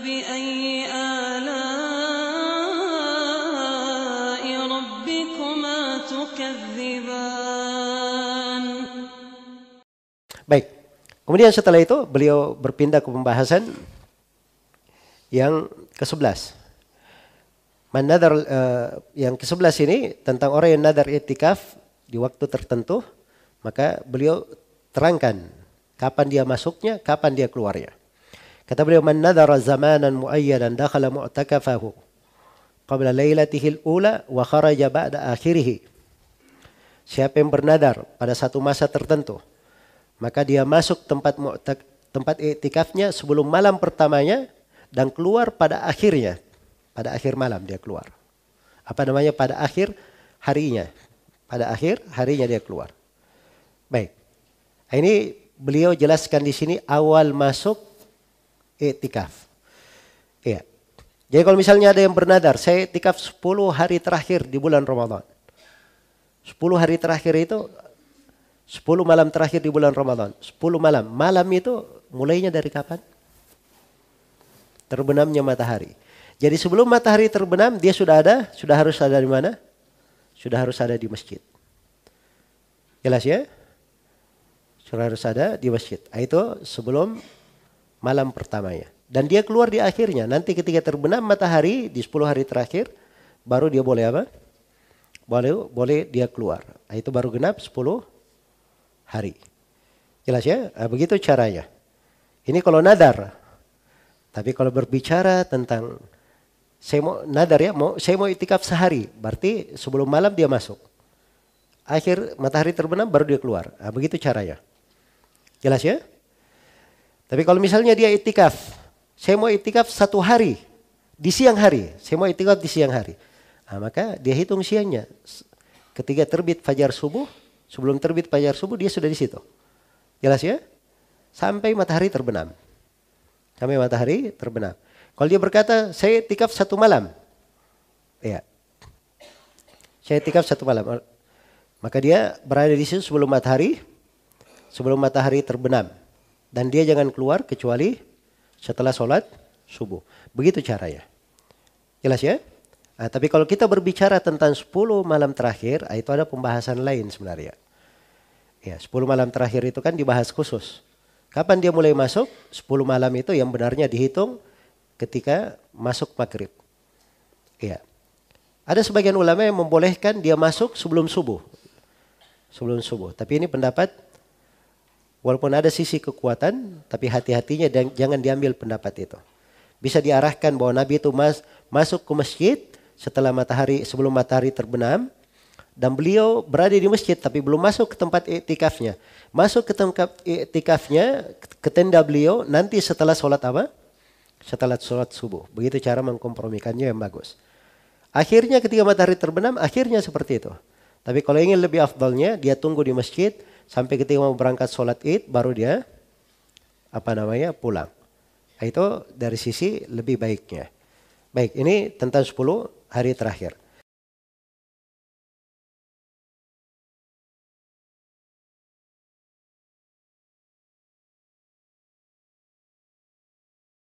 فبأي آلاء ربكما تكذبان Baik. Kemudian setelah itu beliau berpindah ke pembahasan yang ke-11. Man nadar, eh, yang ke-11 ini tentang orang yang nadar itikaf di waktu tertentu, maka beliau terangkan kapan dia masuknya, kapan dia keluarnya. Kata beliau man nadara zamanan muayyadan dakhala mu'takafahu qabla lailatihi al-ula wa kharaja ba'da akhirih. Siapa yang bernadar pada satu masa tertentu, maka dia masuk tempat mu'tak, tempat iktikafnya sebelum malam pertamanya dan keluar pada akhirnya. Pada akhir malam dia keluar. Apa namanya pada akhir harinya. Pada akhir harinya dia keluar. Baik. Ini beliau jelaskan di sini awal masuk iktikaf. Iya. Jadi kalau misalnya ada yang bernadar, saya iktikaf 10 hari terakhir di bulan Ramadan. 10 hari terakhir itu 10 malam terakhir di bulan Ramadan. 10 malam. Malam itu mulainya dari kapan? Terbenamnya matahari. Jadi sebelum matahari terbenam dia sudah ada, sudah harus ada di mana? Sudah harus ada di masjid. Jelas ya? Sudah harus ada di masjid. Ah, Itu sebelum malam pertamanya. Dan dia keluar di akhirnya. Nanti ketika terbenam matahari di 10 hari terakhir, baru dia boleh apa? Boleh, boleh dia keluar. Ah, Itu baru genap 10 hari. Jelas ya? Ah, Begitu caranya. Ini kalau nadar. Tapi kalau berbicara tentang saya mau nadar ya, mau saya mau itikaf sehari, berarti sebelum malam dia masuk. Akhir matahari terbenam baru dia keluar. Nah, begitu caranya. Jelas ya? Tapi kalau misalnya dia itikaf, saya mau itikaf satu hari di siang hari, saya mau itikaf di siang hari. Nah, maka dia hitung siangnya. Ketika terbit fajar subuh, sebelum terbit fajar subuh dia sudah di situ. Jelas ya? Sampai matahari terbenam. Sampai matahari terbenam. Kalau dia berkata, saya tikaf satu malam. Ya. Saya tikaf satu malam. Maka dia berada di situ sebelum matahari, sebelum matahari terbenam. Dan dia jangan keluar kecuali setelah sholat subuh. Begitu caranya. Jelas ya? Nah, tapi kalau kita berbicara tentang 10 malam terakhir, ah, itu ada pembahasan lain sebenarnya. Ya, 10 malam terakhir itu kan dibahas khusus. Kapan dia mulai masuk? 10 malam itu yang benarnya dihitung ketika masuk maghrib. Iya. Ada sebagian ulama yang membolehkan dia masuk sebelum subuh. Sebelum subuh. Tapi ini pendapat walaupun ada sisi kekuatan, tapi hati-hatinya dan jangan diambil pendapat itu. Bisa diarahkan bahwa Nabi itu mas, masuk ke masjid setelah matahari sebelum matahari terbenam dan beliau berada di masjid tapi belum masuk ke tempat iktikafnya. Masuk ke tempat iktikafnya ke tenda beliau nanti setelah sholat apa? Setelah sholat subuh. Begitu cara mengkompromikannya yang bagus. Akhirnya ketika matahari terbenam, akhirnya seperti itu. Tapi kalau ingin lebih afdalnya, dia tunggu di masjid sampai ketika mau berangkat sholat id, baru dia apa namanya pulang. Nah, itu dari sisi lebih baiknya. Baik, ini tentang 10 hari terakhir.